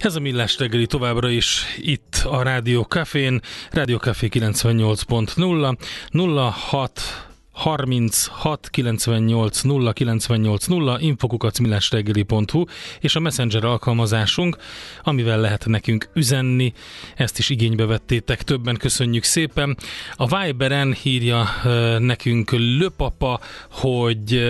Ez a Millás reggeli továbbra is itt a Rádió Cafén, Rádió Café 98.0, 06 36 98 0 98 0 infokukacmillásreggeli.hu és a Messenger alkalmazásunk, amivel lehet nekünk üzenni. Ezt is igénybe vettétek, többen köszönjük szépen. A Viberen hírja nekünk Löpapa, hogy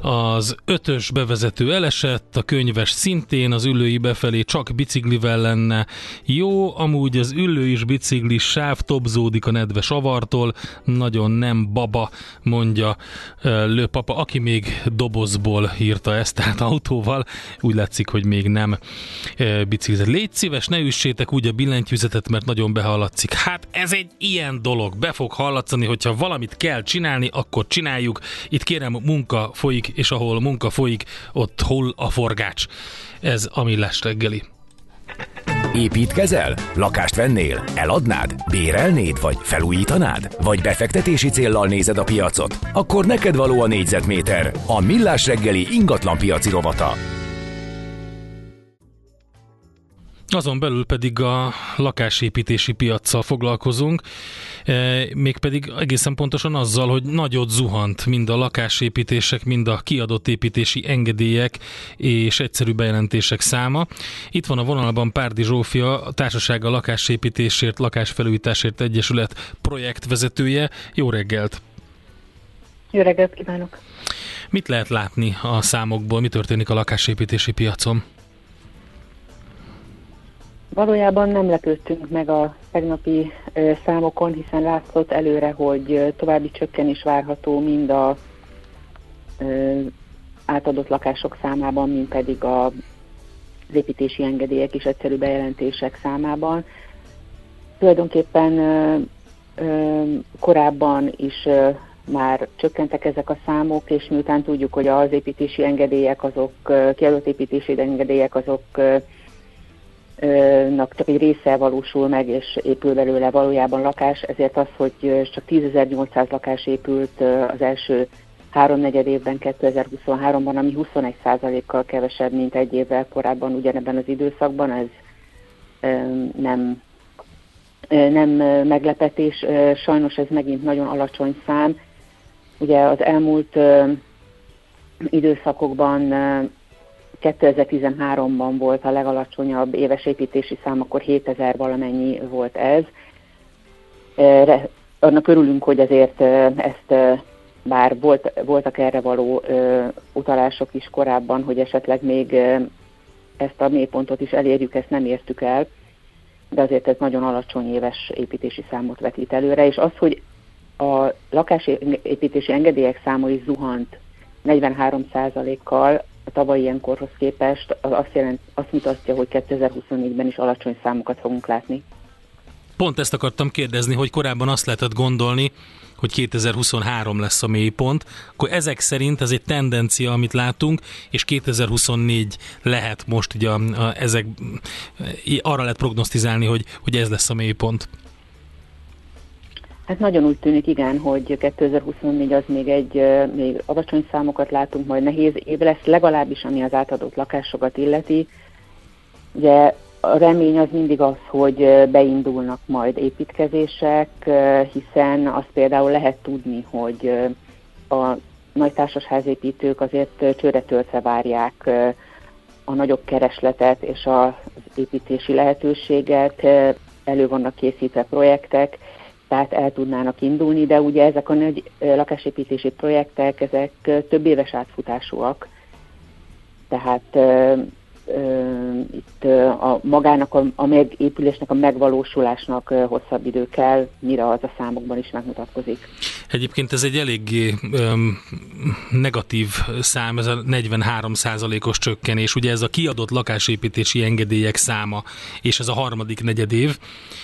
az ötös bevezető elesett, a könyves szintén, az ülői befelé csak biciklivel lenne jó, amúgy az ülő is bicikli sáv tobzódik a nedves avartól, nagyon nem baba, mondja Lőpapa, aki még dobozból írta ezt, tehát autóval, úgy látszik, hogy még nem biciklizett. Légy szíves, ne üssétek úgy a billentyűzetet, mert nagyon behallatszik. Hát ez egy ilyen dolog, be fog hallatszani, hogyha valamit kell csinálni, akkor csináljuk. Itt kérem, munka folyik, és ahol munka folyik, ott hol a forgács. Ez a Millás reggeli. Építkezel? Lakást vennél? Eladnád? Bérelnéd? Vagy felújítanád? Vagy befektetési céllal nézed a piacot? Akkor neked való a négyzetméter. A Millás reggeli ingatlan piaci rovata. Azon belül pedig a lakásépítési piaccal foglalkozunk, e, mégpedig egészen pontosan azzal, hogy nagyot zuhant mind a lakásépítések, mind a kiadott építési engedélyek és egyszerű bejelentések száma. Itt van a vonalban Párdi Zsófia, a Társasága Lakásépítésért, Lakásfelújításért Egyesület projektvezetője. Jó reggelt! Jó reggelt kívánok! Mit lehet látni a számokból, mi történik a lakásépítési piacon? Valójában nem lepődtünk meg a tegnapi számokon, hiszen látszott előre, hogy további csökkenés várható mind a átadott lakások számában, mind pedig a, az építési engedélyek és egyszerű bejelentések számában. Tulajdonképpen korábban is már csökkentek ezek a számok, és miután tudjuk, hogy az építési engedélyek azok, kiadott építési engedélyek azok nak csak egy része valósul meg, és épül belőle valójában lakás, ezért az, hogy csak 10.800 lakás épült az első háromnegyed évben 2023-ban, ami 21%-kal kevesebb, mint egy évvel korábban ugyanebben az időszakban, ez nem, nem meglepetés. Sajnos ez megint nagyon alacsony szám. Ugye az elmúlt időszakokban 2013-ban volt a legalacsonyabb éves építési szám, akkor 7000 valamennyi volt ez. Annak örülünk, hogy azért ezt bár volt, voltak erre való utalások is korábban, hogy esetleg még ezt a mélypontot is elérjük, ezt nem értük el, de azért ez nagyon alacsony éves építési számot vetít előre, és az, hogy a lakásépítési engedélyek száma is zuhant 43%-kal, a tavalyi ilyenkorhoz képest, az azt, jelent, azt mutatja, hogy 2024-ben is alacsony számokat fogunk látni. Pont ezt akartam kérdezni, hogy korábban azt lehetett gondolni, hogy 2023 lesz a mélypont, akkor ezek szerint ez egy tendencia, amit látunk, és 2024 lehet most ugye a, a, ezek, arra lehet prognosztizálni, hogy, hogy ez lesz a mélypont. Hát nagyon úgy tűnik, igen, hogy 2024 az még egy, még alacsony számokat látunk, majd nehéz év lesz, legalábbis ami az átadott lakásokat illeti. Ugye a remény az mindig az, hogy beindulnak majd építkezések, hiszen azt például lehet tudni, hogy a nagy társasházépítők azért csőre töltve várják a nagyobb keresletet és az építési lehetőséget, elő vannak készítve projektek, tehát el tudnának indulni, de ugye ezek a nagy lakásépítési projektek, ezek több éves átfutásúak, tehát a magának a, a megépülésnek, a megvalósulásnak hosszabb idő kell, mire az a számokban is megmutatkozik. Egyébként ez egy eléggé um, negatív szám, ez a 43 os csökkenés. Ugye ez a kiadott lakásépítési engedélyek száma, és ez a harmadik negyed év,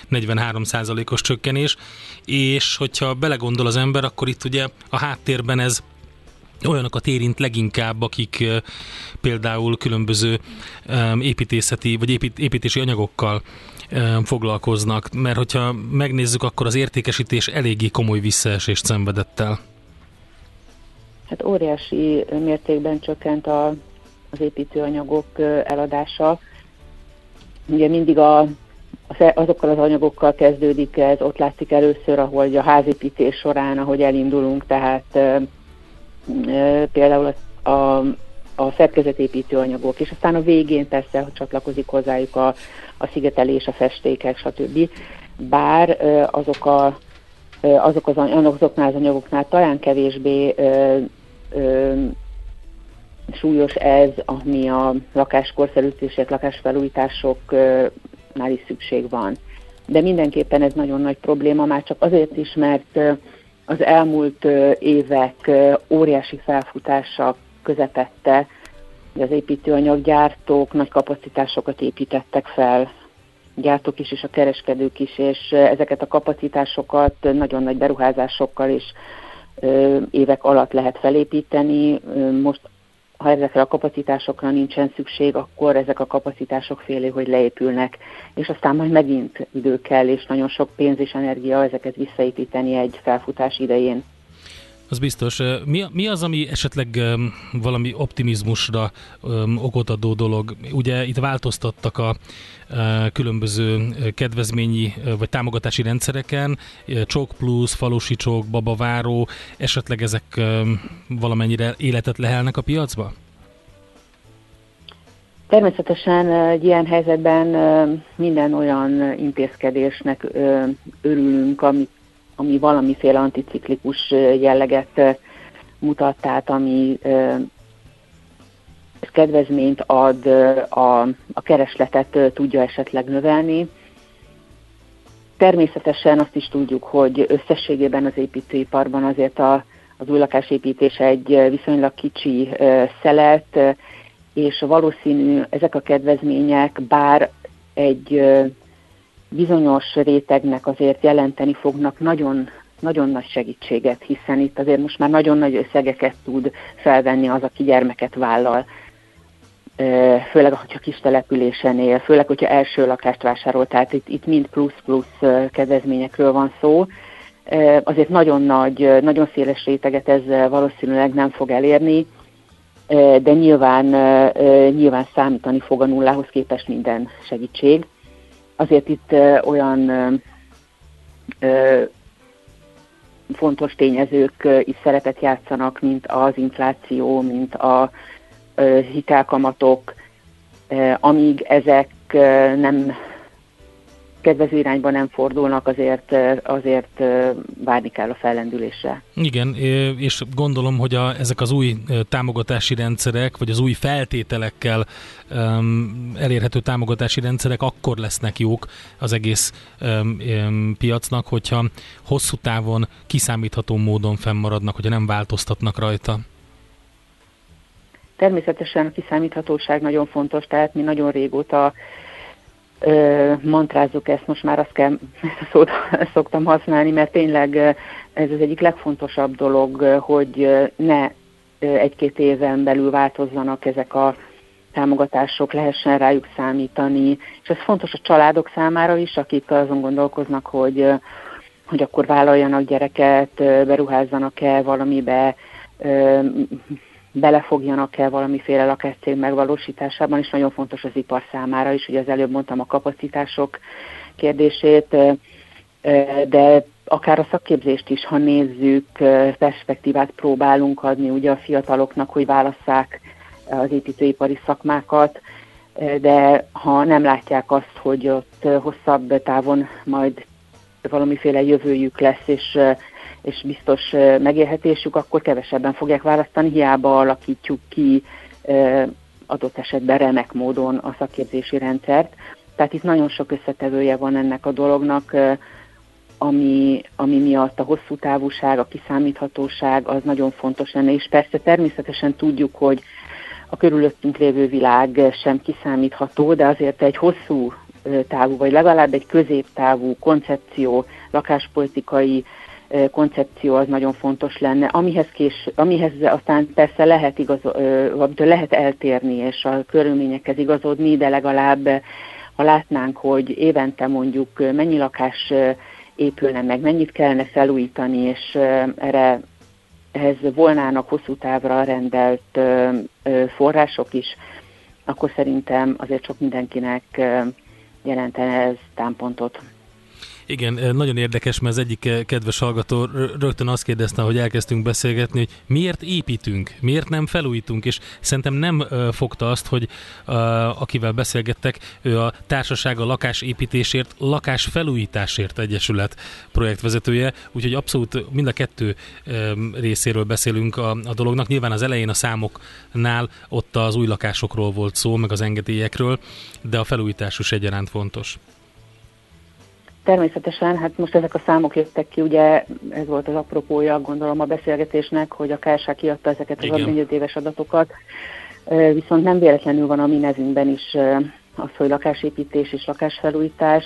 43 os csökkenés, és hogyha belegondol az ember, akkor itt ugye a háttérben ez olyanokat érint leginkább, akik például különböző építészeti vagy építési anyagokkal foglalkoznak, mert hogyha megnézzük, akkor az értékesítés eléggé komoly visszaesést szenvedett el. Hát óriási mértékben csökkent a, az építőanyagok eladása. ugye mindig a, azokkal az anyagokkal kezdődik ez, ott látszik először, ahogy a házépítés során, ahogy elindulunk, tehát e, e, például a, a, a szerkezetépítő anyagok, és aztán a végén persze, hogy csatlakozik hozzájuk a, a szigetelés, a festékek, stb. Bár azok a azok az, azoknál az anyagoknál talán kevésbé ö, ö, súlyos ez, ami a lakáskorszerűsítések, lakásfelújításoknál is szükség van. De mindenképpen ez nagyon nagy probléma, már csak azért is, mert az elmúlt évek óriási felfutása közepette, az építőanyaggyártók nagy kapacitásokat építettek fel, gyártók is és a kereskedők is, és ezeket a kapacitásokat nagyon nagy beruházásokkal és évek alatt lehet felépíteni. Most ha ezekre a kapacitásokra nincsen szükség, akkor ezek a kapacitások félé, hogy leépülnek, és aztán majd megint idő kell, és nagyon sok pénz és energia ezeket visszaépíteni egy felfutás idején. Az biztos. Mi, mi az, ami esetleg valami optimizmusra okot adó dolog? Ugye itt változtattak a különböző kedvezményi vagy támogatási rendszereken, Csok Plus, Falusi Csok, Babaváró, esetleg ezek valamennyire életet lehelnek a piacba? Természetesen egy ilyen helyzetben minden olyan intézkedésnek örülünk, amit ami valamiféle anticiklikus jelleget mutat, tehát ami kedvezményt ad, a, a keresletet tudja esetleg növelni. Természetesen azt is tudjuk, hogy összességében az építőiparban azért a, az új lakásépítés egy viszonylag kicsi szelet, és valószínű ezek a kedvezmények, bár egy bizonyos rétegnek azért jelenteni fognak nagyon, nagyon nagy segítséget, hiszen itt azért most már nagyon nagy összegeket tud felvenni az, aki gyermeket vállal, főleg, hogyha kis településen él, főleg, hogyha első lakást vásárol, tehát itt, itt mind plusz-plusz kedvezményekről van szó. Azért nagyon nagy, nagyon széles réteget ez valószínűleg nem fog elérni, de nyilván, nyilván számítani fog a nullához képest minden segítség azért itt olyan fontos tényezők is szerepet játszanak, mint az infláció, mint a hitelkamatok, amíg ezek nem kedvező irányba nem fordulnak, azért, azért várni kell a fellendülésre. Igen, és gondolom, hogy a, ezek az új támogatási rendszerek, vagy az új feltételekkel um, elérhető támogatási rendszerek akkor lesznek jók az egész um, um, piacnak, hogyha hosszú távon kiszámítható módon fennmaradnak, hogyha nem változtatnak rajta. Természetesen a kiszámíthatóság nagyon fontos, tehát mi nagyon régóta mantrázzuk ezt, most már azt kell, ezt a szót szoktam használni, mert tényleg ez az egyik legfontosabb dolog, hogy ne egy-két éven belül változzanak ezek a támogatások, lehessen rájuk számítani, és ez fontos a családok számára is, akik azon gondolkoznak, hogy, hogy akkor vállaljanak gyereket, beruházzanak-e valamibe, belefogjanak-e valamiféle lakáscég megvalósításában, és nagyon fontos az ipar számára is, ugye az előbb mondtam a kapacitások kérdését, de akár a szakképzést is, ha nézzük, perspektívát próbálunk adni ugye a fiataloknak, hogy válasszák az építőipari szakmákat, de ha nem látják azt, hogy ott hosszabb távon majd valamiféle jövőjük lesz, és és biztos megélhetésük, akkor kevesebben fogják választani, hiába alakítjuk ki adott esetben remek módon a szakképzési rendszert. Tehát itt nagyon sok összetevője van ennek a dolognak, ami, ami miatt a hosszú távúság, a kiszámíthatóság az nagyon fontos lenne, és persze természetesen tudjuk, hogy a körülöttünk lévő világ sem kiszámítható, de azért egy hosszú távú, vagy legalább egy középtávú koncepció, lakáspolitikai koncepció az nagyon fontos lenne, amihez, kés, amihez aztán persze lehet, igaz, lehet eltérni, és a körülményekhez igazodni, de legalább ha látnánk, hogy évente mondjuk mennyi lakás épülne meg, mennyit kellene felújítani, és erre ehhez volnának hosszú távra rendelt források is, akkor szerintem azért sok mindenkinek jelentene ez támpontot. Igen, eh, nagyon érdekes, mert az egyik eh, kedves hallgató rögtön azt kérdezte, hogy elkezdtünk beszélgetni, hogy miért építünk, miért nem felújítunk, és szerintem nem eh, fogta azt, hogy akivel beszélgettek, ő a társaság a lakásépítésért, lakásfelújításért egyesület projektvezetője, úgyhogy abszolút mind a kettő részéről beszélünk a, a dolognak. Nyilván az elején a számoknál ott az új lakásokról volt szó, meg az engedélyekről, de a felújítás is egyaránt fontos. Természetesen, hát most ezek a számok jöttek ki, ugye ez volt az apropója, gondolom a beszélgetésnek, hogy a KSH kiadta ezeket az adményödéves adatokat, viszont nem véletlenül van a mi nevünkben is az, hogy lakásépítés és lakásfelújítás.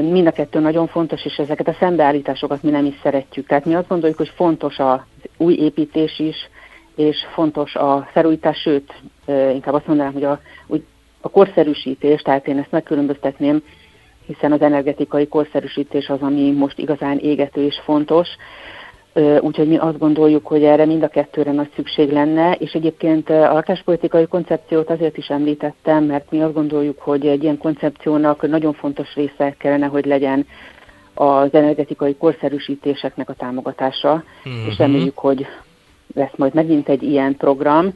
Mind a kettő nagyon fontos, és ezeket a szembeállításokat mi nem is szeretjük. Tehát mi azt gondoljuk, hogy fontos az új építés is, és fontos a felújítás, sőt, inkább azt mondanám, hogy a, a korszerűsítés, tehát én ezt megkülönböztetném hiszen az energetikai korszerűsítés az, ami most igazán égető és fontos. Úgyhogy mi azt gondoljuk, hogy erre mind a kettőre nagy szükség lenne, és egyébként a lakáspolitikai koncepciót azért is említettem, mert mi azt gondoljuk, hogy egy ilyen koncepciónak nagyon fontos része kellene, hogy legyen az energetikai korszerűsítéseknek a támogatása, mm-hmm. és reméljük, hogy lesz majd megint egy ilyen program,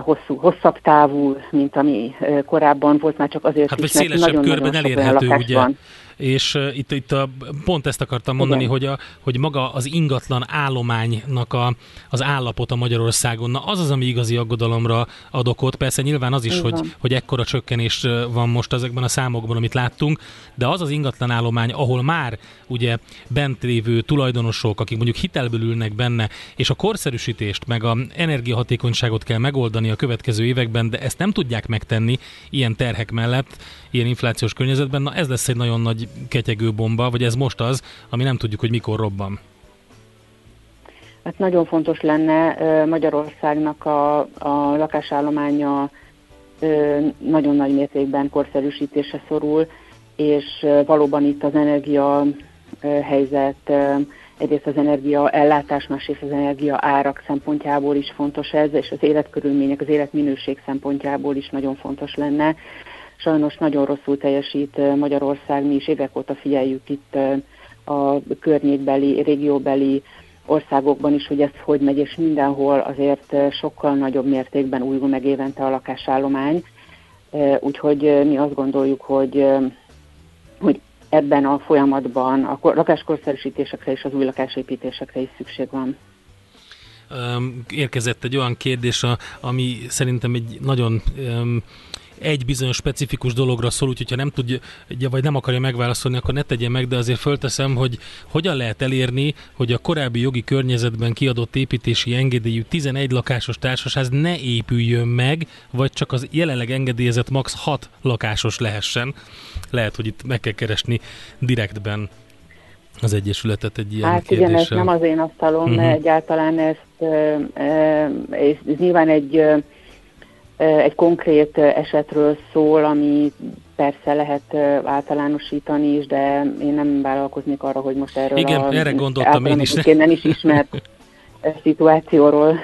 hosszú, hosszabb távú, mint ami korábban volt, már csak azért hát, is, mert nagyon-nagyon sok elérhető, ugye? van és itt, itt a, pont ezt akartam mondani, hogy, a, hogy maga az ingatlan állománynak a, az állapota Magyarországon, na az az, ami igazi aggodalomra ad okot. Persze nyilván az is, hogy, hogy ekkora csökkenés van most ezekben a számokban, amit láttunk, de az az ingatlan állomány, ahol már ugye bent lévő tulajdonosok, akik mondjuk hitelből ülnek benne, és a korszerűsítést, meg a energiahatékonyságot kell megoldani a következő években, de ezt nem tudják megtenni ilyen terhek mellett, ilyen inflációs környezetben, na ez lesz egy nagyon nagy ketyegő bomba, vagy ez most az, ami nem tudjuk, hogy mikor robban. Hát nagyon fontos lenne Magyarországnak a, a lakásállománya nagyon nagy mértékben korszerűsítése szorul, és valóban itt az energia helyzet, egyrészt az energia ellátás, másrészt az energia árak szempontjából is fontos ez, és az életkörülmények, az életminőség szempontjából is nagyon fontos lenne. Sajnos nagyon rosszul teljesít Magyarország, mi is évek óta figyeljük itt a környékbeli, régióbeli országokban is, hogy ez hogy megy, és mindenhol azért sokkal nagyobb mértékben újul meg évente a lakásállomány. Úgyhogy mi azt gondoljuk, hogy, hogy ebben a folyamatban a lakáskorszerűsítésekre és az új lakásépítésekre is szükség van érkezett egy olyan kérdés, ami szerintem egy nagyon egy bizonyos specifikus dologra szól, úgyhogy ha nem tudja, vagy nem akarja megválaszolni, akkor ne tegye meg, de azért fölteszem, hogy hogyan lehet elérni, hogy a korábbi jogi környezetben kiadott építési engedélyű 11 lakásos társaság ne épüljön meg, vagy csak az jelenleg engedélyezett max 6 lakásos lehessen. Lehet, hogy itt meg kell keresni direktben az Egyesületet egy ilyen Hát kérdéssel. igen, ez nem az én asztalom, uh-huh. egyáltalán ezt, ez nyilván egy egy konkrét esetről szól, ami persze lehet általánosítani is, de én nem vállalkoznék arra, hogy most erről Igen, a, erre gondoltam én is. nem is ismert szituációról.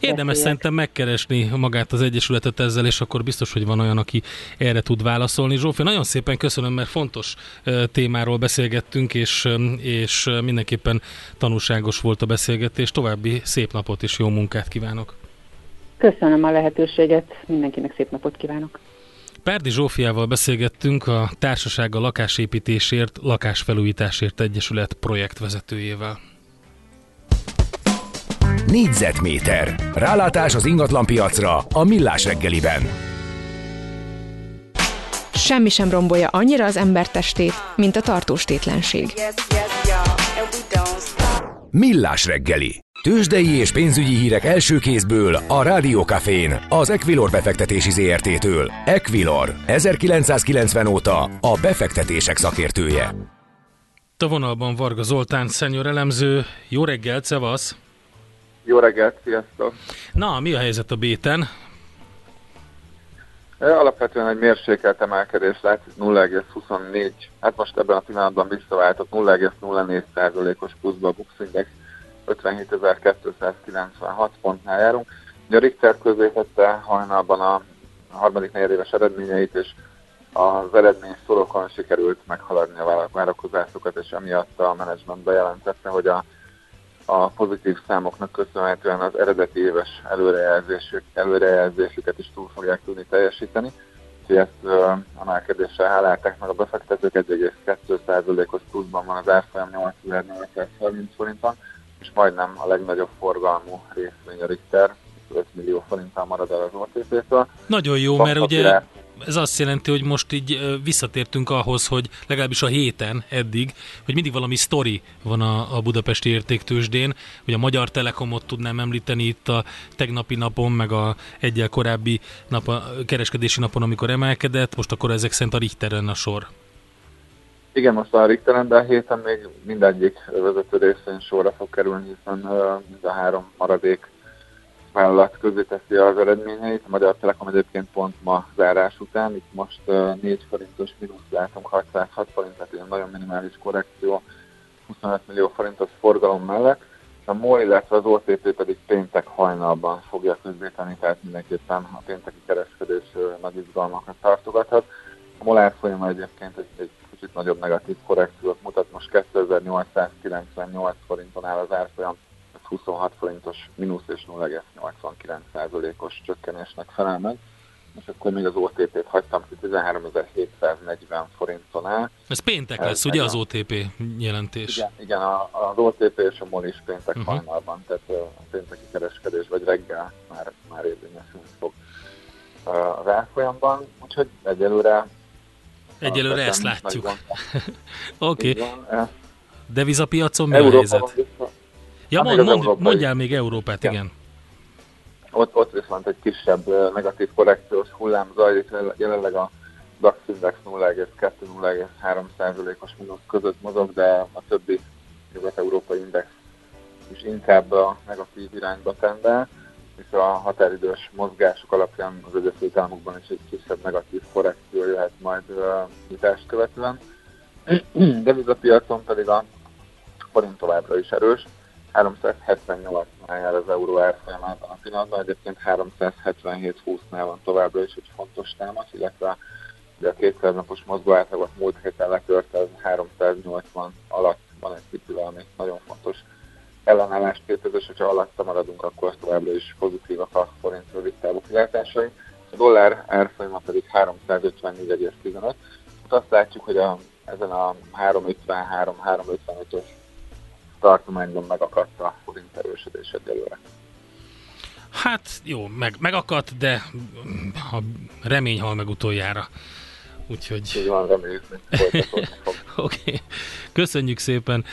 Érdemes szerintem megkeresni magát az Egyesületet ezzel, és akkor biztos, hogy van olyan, aki erre tud válaszolni. Zsófi, nagyon szépen köszönöm, mert fontos témáról beszélgettünk, és, és mindenképpen tanulságos volt a beszélgetés. További szép napot és jó munkát kívánok! Köszönöm a lehetőséget, mindenkinek szép napot kívánok! Párdi Zsófiával beszélgettünk a Társaság a Lakásépítésért, Lakásfelújításért Egyesület projektvezetőjével. Négyzetméter. Rálátás az ingatlanpiacra a Millás reggeliben. Semmi sem rombolja annyira az ember testét, mint a tartós tétlenség. Millás reggeli. Tőzsdei és pénzügyi hírek első kézből a Rádiókafén, az Equilor befektetési ZRT-től. Equilor, 1990 óta a befektetések szakértője. A vonalban Varga Zoltán, szenyor elemző. Jó reggelt, szevasz! Jó reggelt, sziasztok! Na, mi a helyzet a béten? Alapvetően egy mérsékelt emelkedés látszik 0,24, hát most ebben a pillanatban visszaváltott 0,04%-os pluszba a Bux Index 57.296 pontnál járunk. Ugye a Richter közé tette hajnalban a harmadik negyedéves eredményeit, és az eredmény szorokon sikerült meghaladni a várakozásokat, és emiatt a menedzsment bejelentette, hogy a, a pozitív számoknak köszönhetően az eredeti éves előrejelzésük, előrejelzésüket is túl fogják tudni teljesíteni. Úgyhogy ezt emelkedéssel hálálták meg a befektetők, 1,2%-os pluszban van az árfolyam 8830 forinton, és majdnem a legnagyobb forgalmú részvény a Richter, 5 millió forinttal marad el az OTP-től. Nagyon jó, mert ugye ez azt jelenti, hogy most így visszatértünk ahhoz, hogy legalábbis a héten eddig, hogy mindig valami sztori van a, a budapesti értéktősdén, hogy a Magyar Telekomot tudnám említeni itt a tegnapi napon, meg a egyel korábbi nap, a kereskedési napon, amikor emelkedett, most akkor ezek szerint a Richteren a sor. Igen, most a Richteren, de a héten még mindegyik vezető részén sorra fog kerülni, hiszen mind a három maradék vállalat közé teszi az eredményeit. A Magyar Telekom egyébként pont ma zárás után, itt most 4 forintos mínusz látunk, 606 forint, tehát ilyen nagyon minimális korrekció, 25 millió forintos forgalom mellett. A MOL, illetve az OTP pedig péntek hajnalban fogja közzétenni, tehát mindenképpen a pénteki kereskedés nagy izgalmakat tartogathat. A MOL árfolyama egyébként egy, egy kicsit nagyobb negatív korrekciót mutat, most 2898 forinton áll az árfolyam, 26 forintos mínusz és 0,89%-os csökkenésnek felel meg. És akkor még az OTP-t hagytam ki 13.740 forinton áll. Ez péntek Ez lesz, ugye az OTP jelentés? Igen, igen az OTP és a MOL is péntek uh-huh. hajnalban, tehát a pénteki kereskedés vagy reggel már, már érvényesülni fog az árfolyamban, úgyhogy egyelőre Egyelőre ezt látjuk. Oké. okay. Devizapiacon mi Európa a helyzet? Vissza, Ja, mond, mond, mondjál még Európát, ja. igen. Ott, ott viszont egy kisebb negatív korrekciós hullám zajlik, jelenleg a DAX Index 0,2-0,3%-os mínusz között mozog, de a többi nyugat-európai index is inkább a negatív irányba tendel, és a határidős mozgások alapján az Egyesült Államokban is egy kisebb negatív korrekció jöhet majd nyitást követően. Devizapiacon pedig a forint továbbra is erős, 378-nál jár az euró árfolyamában a pillanatban, egyébként 377-20-nál van továbbra is egy fontos támasz, illetve ugye a 200 napos mozgó átlagot múlt héten letört, az 380 alatt van egy picivel, ami nagyon fontos ellenállás képezés, hogyha alatta maradunk, akkor továbbra is pozitívak a forint rövid távú kilátásai. A dollár árfolyama pedig 354,15. Azt látjuk, hogy a, ezen a 353-355-ös tartományban megakadt a forint erősödés egyelőre. Hát jó, meg, megakadt, de a remény hal meg utoljára. Úgyhogy... Így van, reméljük, Oké. okay. Köszönjük szépen,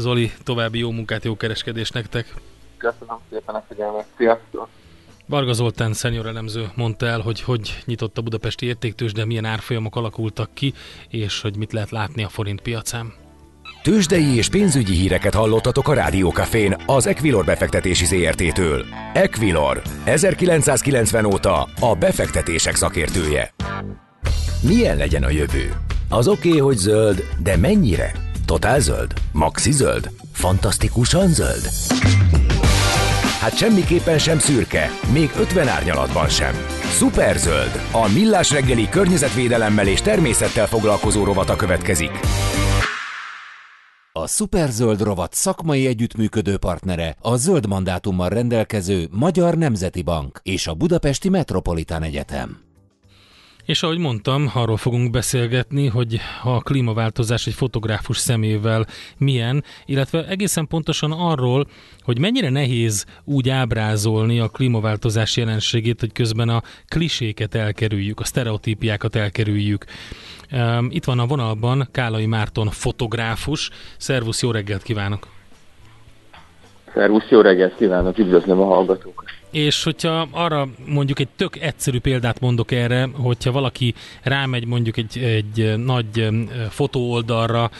Zoli, további jó munkát, jó kereskedést nektek. Köszönöm szépen a figyelmet. Sziasztok! Varga Zoltán szenior elemző mondta el, hogy hogy nyitott a budapesti értéktős, de milyen árfolyamok alakultak ki, és hogy mit lehet látni a forint piacán. Tőzsdei és pénzügyi híreket hallottatok a Rádiókafén az Equilor befektetési ZRT-től. Equilor, 1990 óta a befektetések szakértője. Milyen legyen a jövő? Az oké, okay, hogy zöld, de mennyire? Totál zöld? Maxi zöld? Fantasztikusan zöld? Hát semmiképpen sem szürke, még 50 árnyalatban sem. Superzöld, a millás reggeli környezetvédelemmel és természettel foglalkozó rovata következik. A Superzöld rovat szakmai együttműködő partnere a zöld mandátummal rendelkező Magyar Nemzeti Bank és a Budapesti Metropolitán Egyetem. És ahogy mondtam, arról fogunk beszélgetni, hogy a klímaváltozás egy fotográfus szemével milyen, illetve egészen pontosan arról, hogy mennyire nehéz úgy ábrázolni a klímaváltozás jelenségét, hogy közben a kliséket elkerüljük, a sztereotípiákat elkerüljük. Itt van a vonalban Kálai Márton fotográfus. Szervusz, jó reggelt kívánok! Szervusz, jó reggelt kívánok, üdvözlöm a hallgatókat! És hogyha arra mondjuk egy tök egyszerű példát mondok erre, hogyha valaki rámegy mondjuk egy, egy nagy fotóoldalra,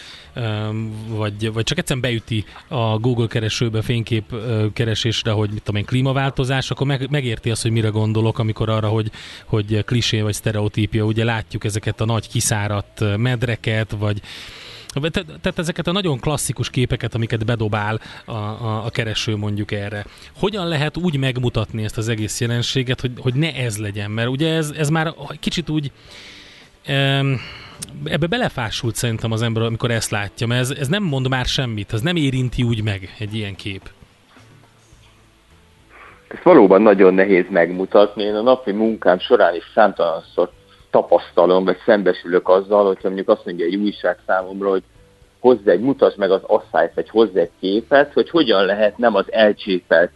vagy, vagy csak egyszerűen beüti a Google keresőbe fénykép keresésre, hogy mit tudom én, klímaváltozás, akkor meg, megérti azt, hogy mire gondolok, amikor arra, hogy, hogy klisé vagy sztereotípia, ugye látjuk ezeket a nagy kiszáradt medreket, vagy te, tehát ezeket a nagyon klasszikus képeket, amiket bedobál a, a, a kereső mondjuk erre. Hogyan lehet úgy megmutatni ezt az egész jelenséget, hogy, hogy ne ez legyen? Mert ugye ez, ez már kicsit úgy ebbe belefásult szerintem az ember, amikor ezt látja, mert ez, ez nem mond már semmit, ez nem érinti úgy meg egy ilyen kép. Ez valóban nagyon nehéz megmutatni. Én a napi munkám során is számtalanszor tapasztalom, vagy szembesülök azzal, hogyha mondjuk azt mondja egy újság számomra, hogy hozzá egy, mutasd meg az asszályt, vagy hozzá egy képet, hogy hogyan lehet nem az elcsépelt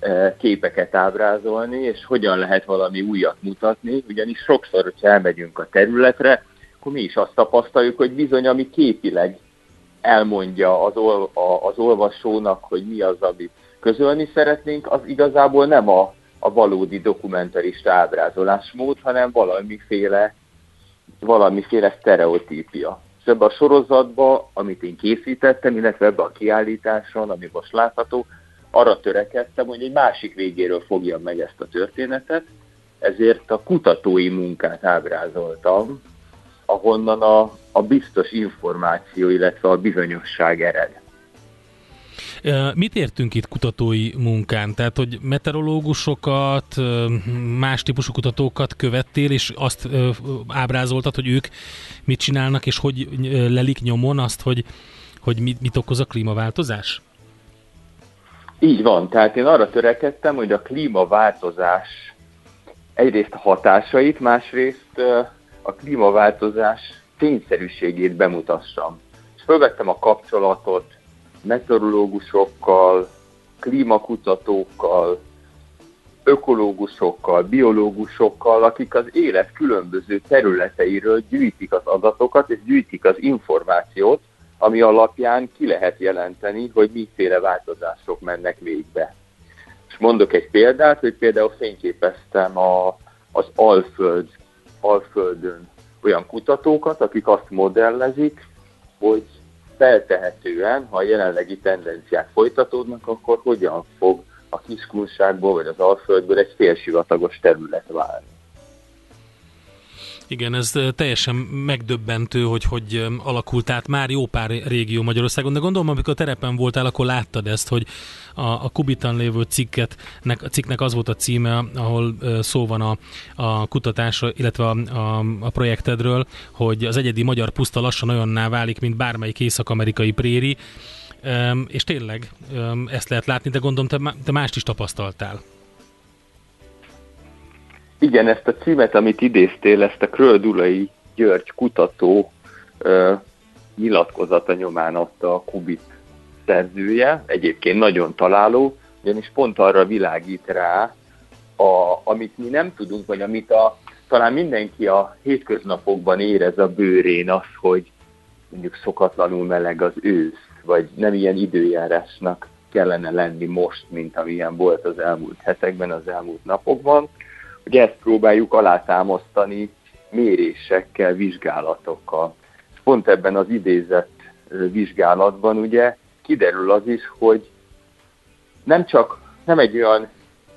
e, képeket ábrázolni, és hogyan lehet valami újat mutatni, ugyanis sokszor, hogyha elmegyünk a területre, akkor mi is azt tapasztaljuk, hogy bizony, ami képileg elmondja az, ol, a, az olvasónak, hogy mi az, amit közölni szeretnénk, az igazából nem a, a valódi dokumentarista ábrázolásmód, hanem valamiféle, valamiféle sztereotípia. És ebbe a sorozatba, amit én készítettem, illetve ebbe a kiállításon, ami most látható, arra törekedtem, hogy egy másik végéről fogjam meg ezt a történetet, ezért a kutatói munkát ábrázoltam, ahonnan a, a biztos információ, illetve a bizonyosság ered. Mit értünk itt kutatói munkán? Tehát, hogy meteorológusokat, más típusú kutatókat követtél, és azt ábrázoltad, hogy ők mit csinálnak, és hogy lelik nyomon azt, hogy, hogy mit, mit okoz a klímaváltozás? Így van, tehát én arra törekedtem, hogy a klímaváltozás egyrészt a hatásait, másrészt a klímaváltozás tényszerűségét bemutassam. És fölvettem a kapcsolatot meteorológusokkal, klímakutatókkal, ökológusokkal, biológusokkal, akik az élet különböző területeiről gyűjtik az adatokat és gyűjtik az információt, ami alapján ki lehet jelenteni, hogy miféle változások mennek végbe. És mondok egy példát, hogy például fényképeztem a, az Alföld, Alföldön olyan kutatókat, akik azt modellezik, hogy feltehetően, ha a jelenlegi tendenciák folytatódnak, akkor hogyan fog a kiskunságból vagy az Alföldből egy félsivatagos terület válni. Igen, ez teljesen megdöbbentő, hogy hogy alakult át már jó pár régió Magyarországon, de gondolom, amikor a terepen voltál, akkor láttad ezt, hogy a, a Kubitan lévő cikket, nek, a cikknek az volt a címe, ahol szó van a, a kutatásra, illetve a, a, a projektedről, hogy az egyedi magyar puszta lassan olyanná válik, mint bármelyik észak-amerikai préri, és tényleg ezt lehet látni, de gondolom, te, te mást is tapasztaltál. Igen, ezt a címet, amit idéztél, ezt a Kröldulai György kutató ö, nyilatkozata nyomán adta a Kubit szerzője, egyébként nagyon találó, ugyanis pont arra világít rá, a, amit mi nem tudunk, vagy amit a, talán mindenki a hétköznapokban érez a bőrén az, hogy mondjuk szokatlanul meleg az ősz, vagy nem ilyen időjárásnak kellene lenni most, mint amilyen volt az elmúlt hetekben, az elmúlt napokban, hogy ezt próbáljuk alátámasztani mérésekkel, vizsgálatokkal. Pont ebben az idézett vizsgálatban ugye kiderül az is, hogy nem csak nem egy olyan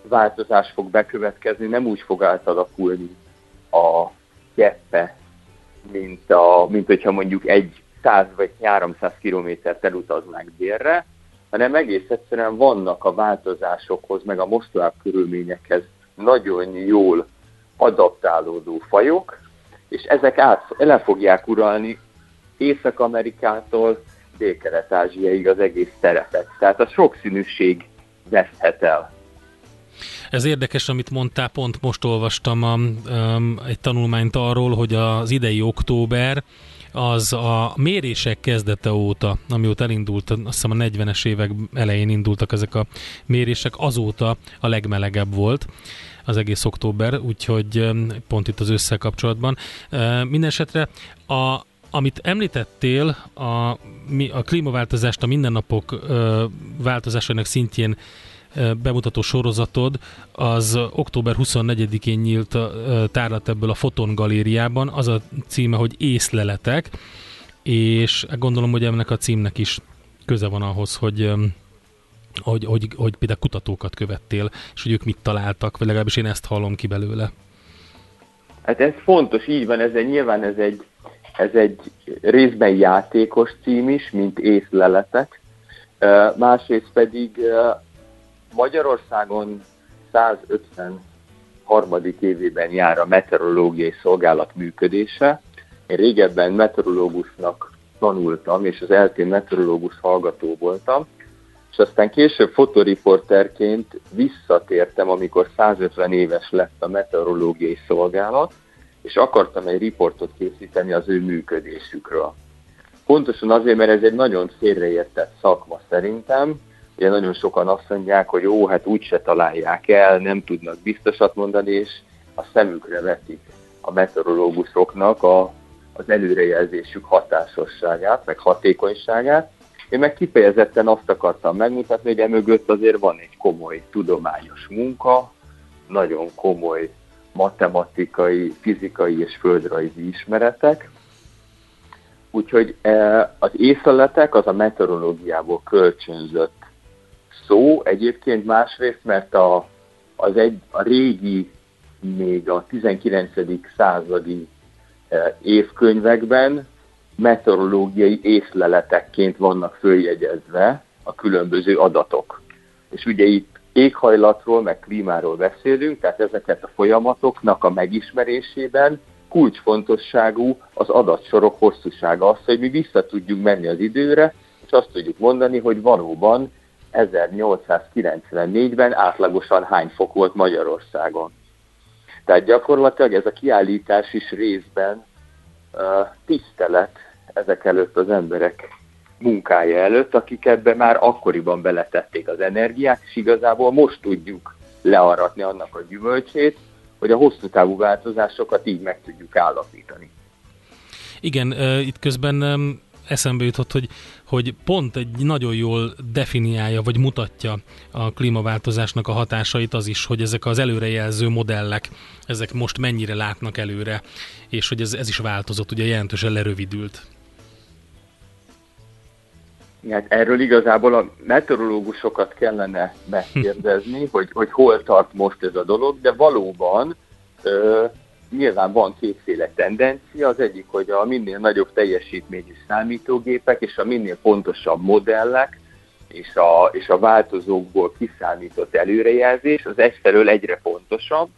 változás fog bekövetkezni, nem úgy fog átalakulni a gyeppe, mint, a, mint hogyha mondjuk egy 100 vagy 300 kilométert elutaznánk délre, hanem egész egyszerűen vannak a változásokhoz, meg a mostolább körülményekhez nagyon jól adaptálódó fajok, és ezek át, le fogják uralni Észak-Amerikától Dél-Kelet-Ázsiaig az egész terepet. Tehát a sokszínűség veszhet el. Ez érdekes, amit mondtál, pont most olvastam a, um, egy tanulmányt arról, hogy az idei október az a mérések kezdete óta, amióta elindult, azt hiszem a 40-es évek elején indultak ezek a mérések, azóta a legmelegebb volt az egész október, úgyhogy pont itt az össze kapcsolatban. Mindenesetre a, amit említettél, a, a klímaváltozást a mindennapok változásának szintjén bemutató sorozatod az október 24-én nyílt a tárlat ebből a Foton galériában. Az a címe, hogy észleletek, és gondolom, hogy ennek a címnek is köze van ahhoz, hogy hogy, hogy, hogy például kutatókat követtél, és hogy ők mit találtak, vagy legalábbis én ezt hallom ki belőle. Hát ez fontos, így van, ez egy, nyilván ez egy, ez egy részben játékos cím is, mint észleletek, másrészt pedig Magyarországon 156 harmadik évében jár a meteorológiai szolgálat működése. Én régebben meteorológusnak tanultam, és az eltén meteorológus hallgató voltam, és aztán később fotoriporterként visszatértem, amikor 150 éves lett a meteorológiai szolgálat, és akartam egy riportot készíteni az ő működésükről. Pontosan azért, mert ez egy nagyon félreértett szakma szerintem, Ugye nagyon sokan azt mondják, hogy ó, hát úgyse találják el, nem tudnak biztosat mondani, és a szemükre vetik a meteorológusoknak a, az előrejelzésük hatásosságát, meg hatékonyságát. Én meg kifejezetten azt akartam megmutatni, hogy emögött azért van egy komoly tudományos munka, nagyon komoly matematikai, fizikai és földrajzi ismeretek. Úgyhogy eh, az észleletek az a meteorológiából kölcsönzött szó egyébként másrészt, mert a, az egy, a régi, még a 19. századi e, évkönyvekben meteorológiai észleletekként vannak följegyezve a különböző adatok. És ugye itt éghajlatról, meg klímáról beszélünk, tehát ezeket a folyamatoknak a megismerésében kulcsfontosságú az adatsorok hosszúsága. Az, hogy mi vissza tudjunk menni az időre, és azt tudjuk mondani, hogy valóban 1894-ben átlagosan hány fok volt Magyarországon. Tehát gyakorlatilag ez a kiállítás is részben tisztelet ezek előtt az emberek munkája előtt, akik ebbe már akkoriban beletették az energiát, és igazából most tudjuk learatni annak a gyümölcsét, hogy a hosszú távú változásokat így meg tudjuk állapítani. Igen, itt közben eszembe jutott, hogy, hogy pont egy nagyon jól definiálja, vagy mutatja a klímaváltozásnak a hatásait az is, hogy ezek az előrejelző modellek, ezek most mennyire látnak előre, és hogy ez, ez is változott, ugye jelentősen lerövidült. Hát erről igazából a meteorológusokat kellene megkérdezni, hogy, hogy hol tart most ez a dolog, de valóban ö, nyilván van kétféle tendencia, az egyik, hogy a minél nagyobb teljesítményű számítógépek és a minél pontosabb modellek és a, és a változókból kiszámított előrejelzés az egyfelől egyre pontosabb,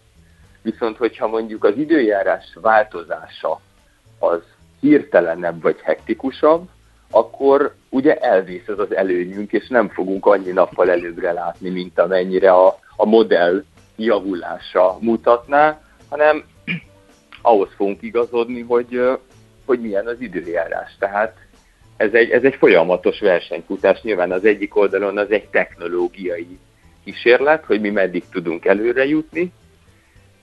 viszont hogyha mondjuk az időjárás változása az hirtelenebb vagy hektikusabb, akkor ugye elvész ez az előnyünk, és nem fogunk annyi nappal előbbre látni, mint amennyire a, a modell javulása mutatná, hanem ahhoz fogunk igazodni, hogy, hogy milyen az időjárás. Tehát ez egy, ez egy folyamatos versenyfutás. Nyilván az egyik oldalon az egy technológiai kísérlet, hogy mi meddig tudunk előre jutni,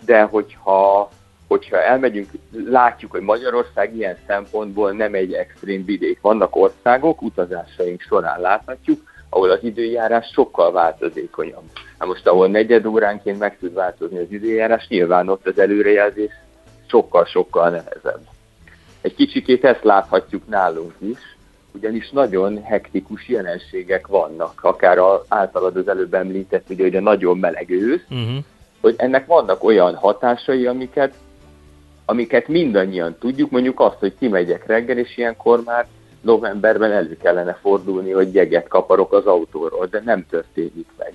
de hogyha, hogyha elmegyünk, látjuk, hogy Magyarország ilyen szempontból nem egy extrém vidék. Vannak országok, utazásaink során láthatjuk, ahol az időjárás sokkal változékonyabb. Na most, ahol negyed óránként meg tud változni az időjárás, nyilván ott az előrejelzés sokkal-sokkal nehezebb. Egy kicsikét ezt láthatjuk nálunk is, ugyanis nagyon hektikus jelenségek vannak, akár a, általad az előbb említett, ugye, hogy a nagyon meleg ősz, uh-huh. hogy ennek vannak olyan hatásai, amiket, amiket mindannyian tudjuk, mondjuk azt, hogy kimegyek reggel, és ilyenkor már novemberben elő kellene fordulni, hogy jeget kaparok az autóról, de nem történik meg.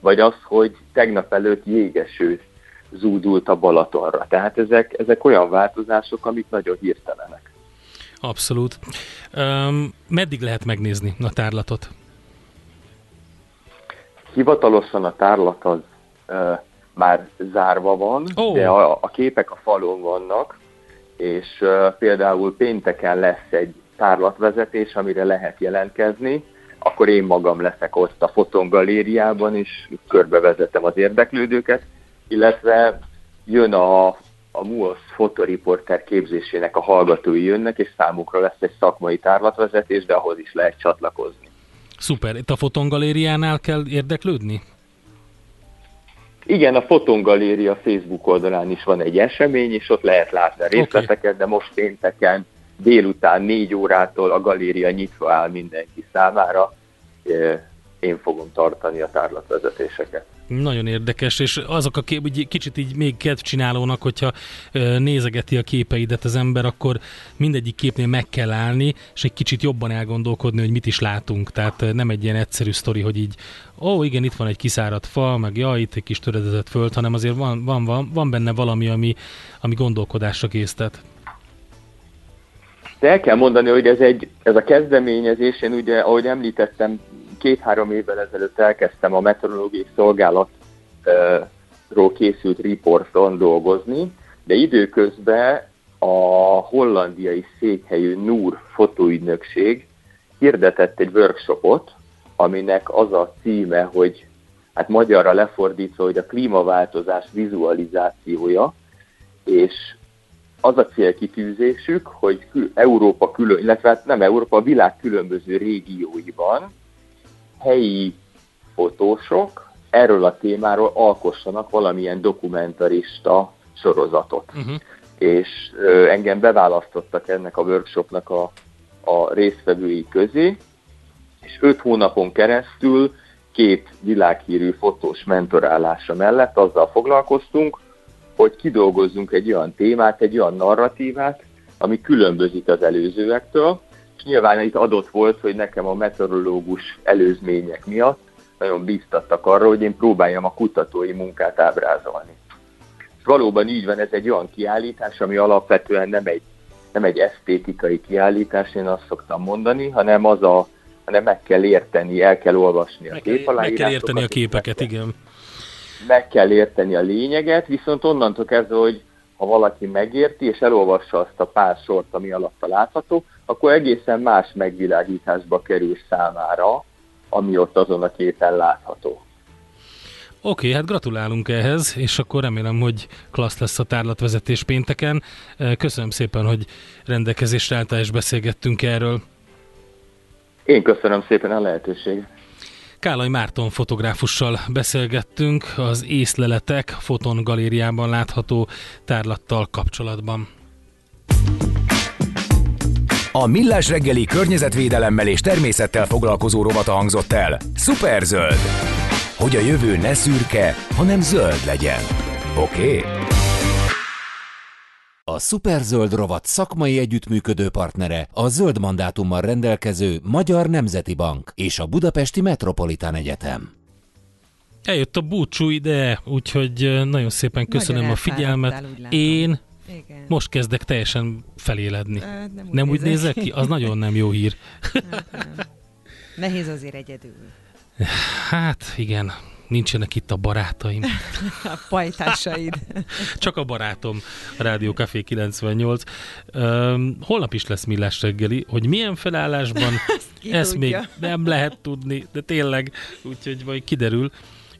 Vagy az, hogy tegnap előtt jégeső zúdult a Balatonra. Tehát ezek, ezek olyan változások, amik nagyon hirtelenek. Abszolút. Um, meddig lehet megnézni a tárlatot? Hivatalosan a tárlat az uh, már zárva van, oh. de a, a képek a falon vannak, és uh, például pénteken lesz egy tárlatvezetés, amire lehet jelentkezni, akkor én magam leszek ott a fotongalériában, és körbevezetem az érdeklődőket, illetve jön a, a MUOS fotoriporter képzésének a hallgatói jönnek, és számukra lesz egy szakmai tárlatvezetés, de ahhoz is lehet csatlakozni. Szuper. Itt a fotongalériánál kell érdeklődni? Igen, a Fotongaléria Facebook oldalán is van egy esemény, és ott lehet látni a részleteket, okay. de most pénteken délután négy órától a galéria nyitva áll mindenki számára. Én fogom tartani a tárlatvezetéseket. Nagyon érdekes, és azok a kép, úgy kicsit így még kedvcsinálónak, hogyha nézegeti a képeidet az ember, akkor mindegyik képnél meg kell állni, és egy kicsit jobban elgondolkodni, hogy mit is látunk. Tehát nem egy ilyen egyszerű sztori, hogy így, ó, igen, itt van egy kiszáradt fa, meg ja, itt egy kis töredezett föld, hanem azért van, van, van, van benne valami, ami, ami gondolkodásra késztet. De el kell mondani, hogy ez, egy, ez a kezdeményezés, én ugye, ahogy említettem, két-három évvel ezelőtt elkezdtem a meteorológiai szolgálatról készült riporton dolgozni, de időközben a hollandiai székhelyű NUR fotóügynökség hirdetett egy workshopot, aminek az a címe, hogy hát magyarra lefordítva, hogy a klímaváltozás vizualizációja, és az a célkitűzésük, hogy Európa külön, illetve hát nem Európa, a világ különböző régióiban helyi fotósok erről a témáról alkossanak valamilyen dokumentarista sorozatot. Uh-huh. És ö, engem beválasztottak ennek a workshopnak a, a résztvevői közé, és öt hónapon keresztül két világhírű fotós mentorálása mellett azzal foglalkoztunk, hogy kidolgozzunk egy olyan témát, egy olyan narratívát, ami különbözik az előzőektől, nyilván itt adott volt, hogy nekem a meteorológus előzmények miatt nagyon bíztattak arra, hogy én próbáljam a kutatói munkát ábrázolni. És valóban így van, ez egy olyan kiállítás, ami alapvetően nem egy, nem egy esztétikai kiállítás, én azt szoktam mondani, hanem az a, hanem meg kell érteni, el kell olvasni a meg Meg kell érteni a képeket, igen meg kell érteni a lényeget, viszont onnantól kezdve, hogy ha valaki megérti és elolvassa azt a pár sort, ami alatta látható, akkor egészen más megvilágításba kerül számára, ami ott azon a képen látható. Oké, okay, hát gratulálunk ehhez, és akkor remélem, hogy klassz lesz a tárlatvezetés pénteken. Köszönöm szépen, hogy rendelkezésre álltál és beszélgettünk erről. Én köszönöm szépen a lehetőséget. Kálai Márton fotográfussal beszélgettünk az észleletek Foton galériában látható tárlattal kapcsolatban. A Millás reggeli környezetvédelemmel és természettel foglalkozó rovata hangzott el. Superzöld! Hogy a jövő ne szürke, hanem zöld legyen. Oké? Okay? A Superzöld rovat szakmai együttműködő partnere a zöld mandátummal rendelkező Magyar Nemzeti Bank és a Budapesti Metropolitán Egyetem. Eljött a búcsú ide, úgyhogy nagyon szépen köszönöm nagyon a figyelmet. Én igen. most kezdek teljesen feléledni. nem úgy, nem úgy nézek ki? Az nagyon nem jó hír. Hát nem. Nehéz azért egyedül. Hát igen, nincsenek itt a barátaim. a pajtásaid. Csak a barátom, a Rádió Café 98. Um, holnap is lesz millás reggeli, hogy milyen felállásban, ezt tudja. még nem lehet tudni, de tényleg, úgyhogy majd kiderül.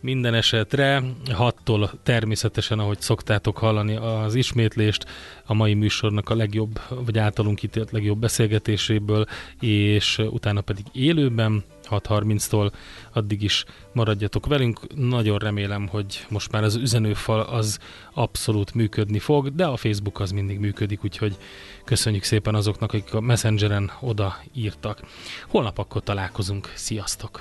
Minden esetre hattól természetesen, ahogy szoktátok hallani az ismétlést, a mai műsornak a legjobb, vagy általunk ítélt legjobb beszélgetéséből, és utána pedig élőben 6.30-tól addig is maradjatok velünk. Nagyon remélem, hogy most már az üzenőfal az abszolút működni fog, de a Facebook az mindig működik, úgyhogy köszönjük szépen azoknak, akik a Messengeren oda írtak. Holnap akkor találkozunk. Sziasztok!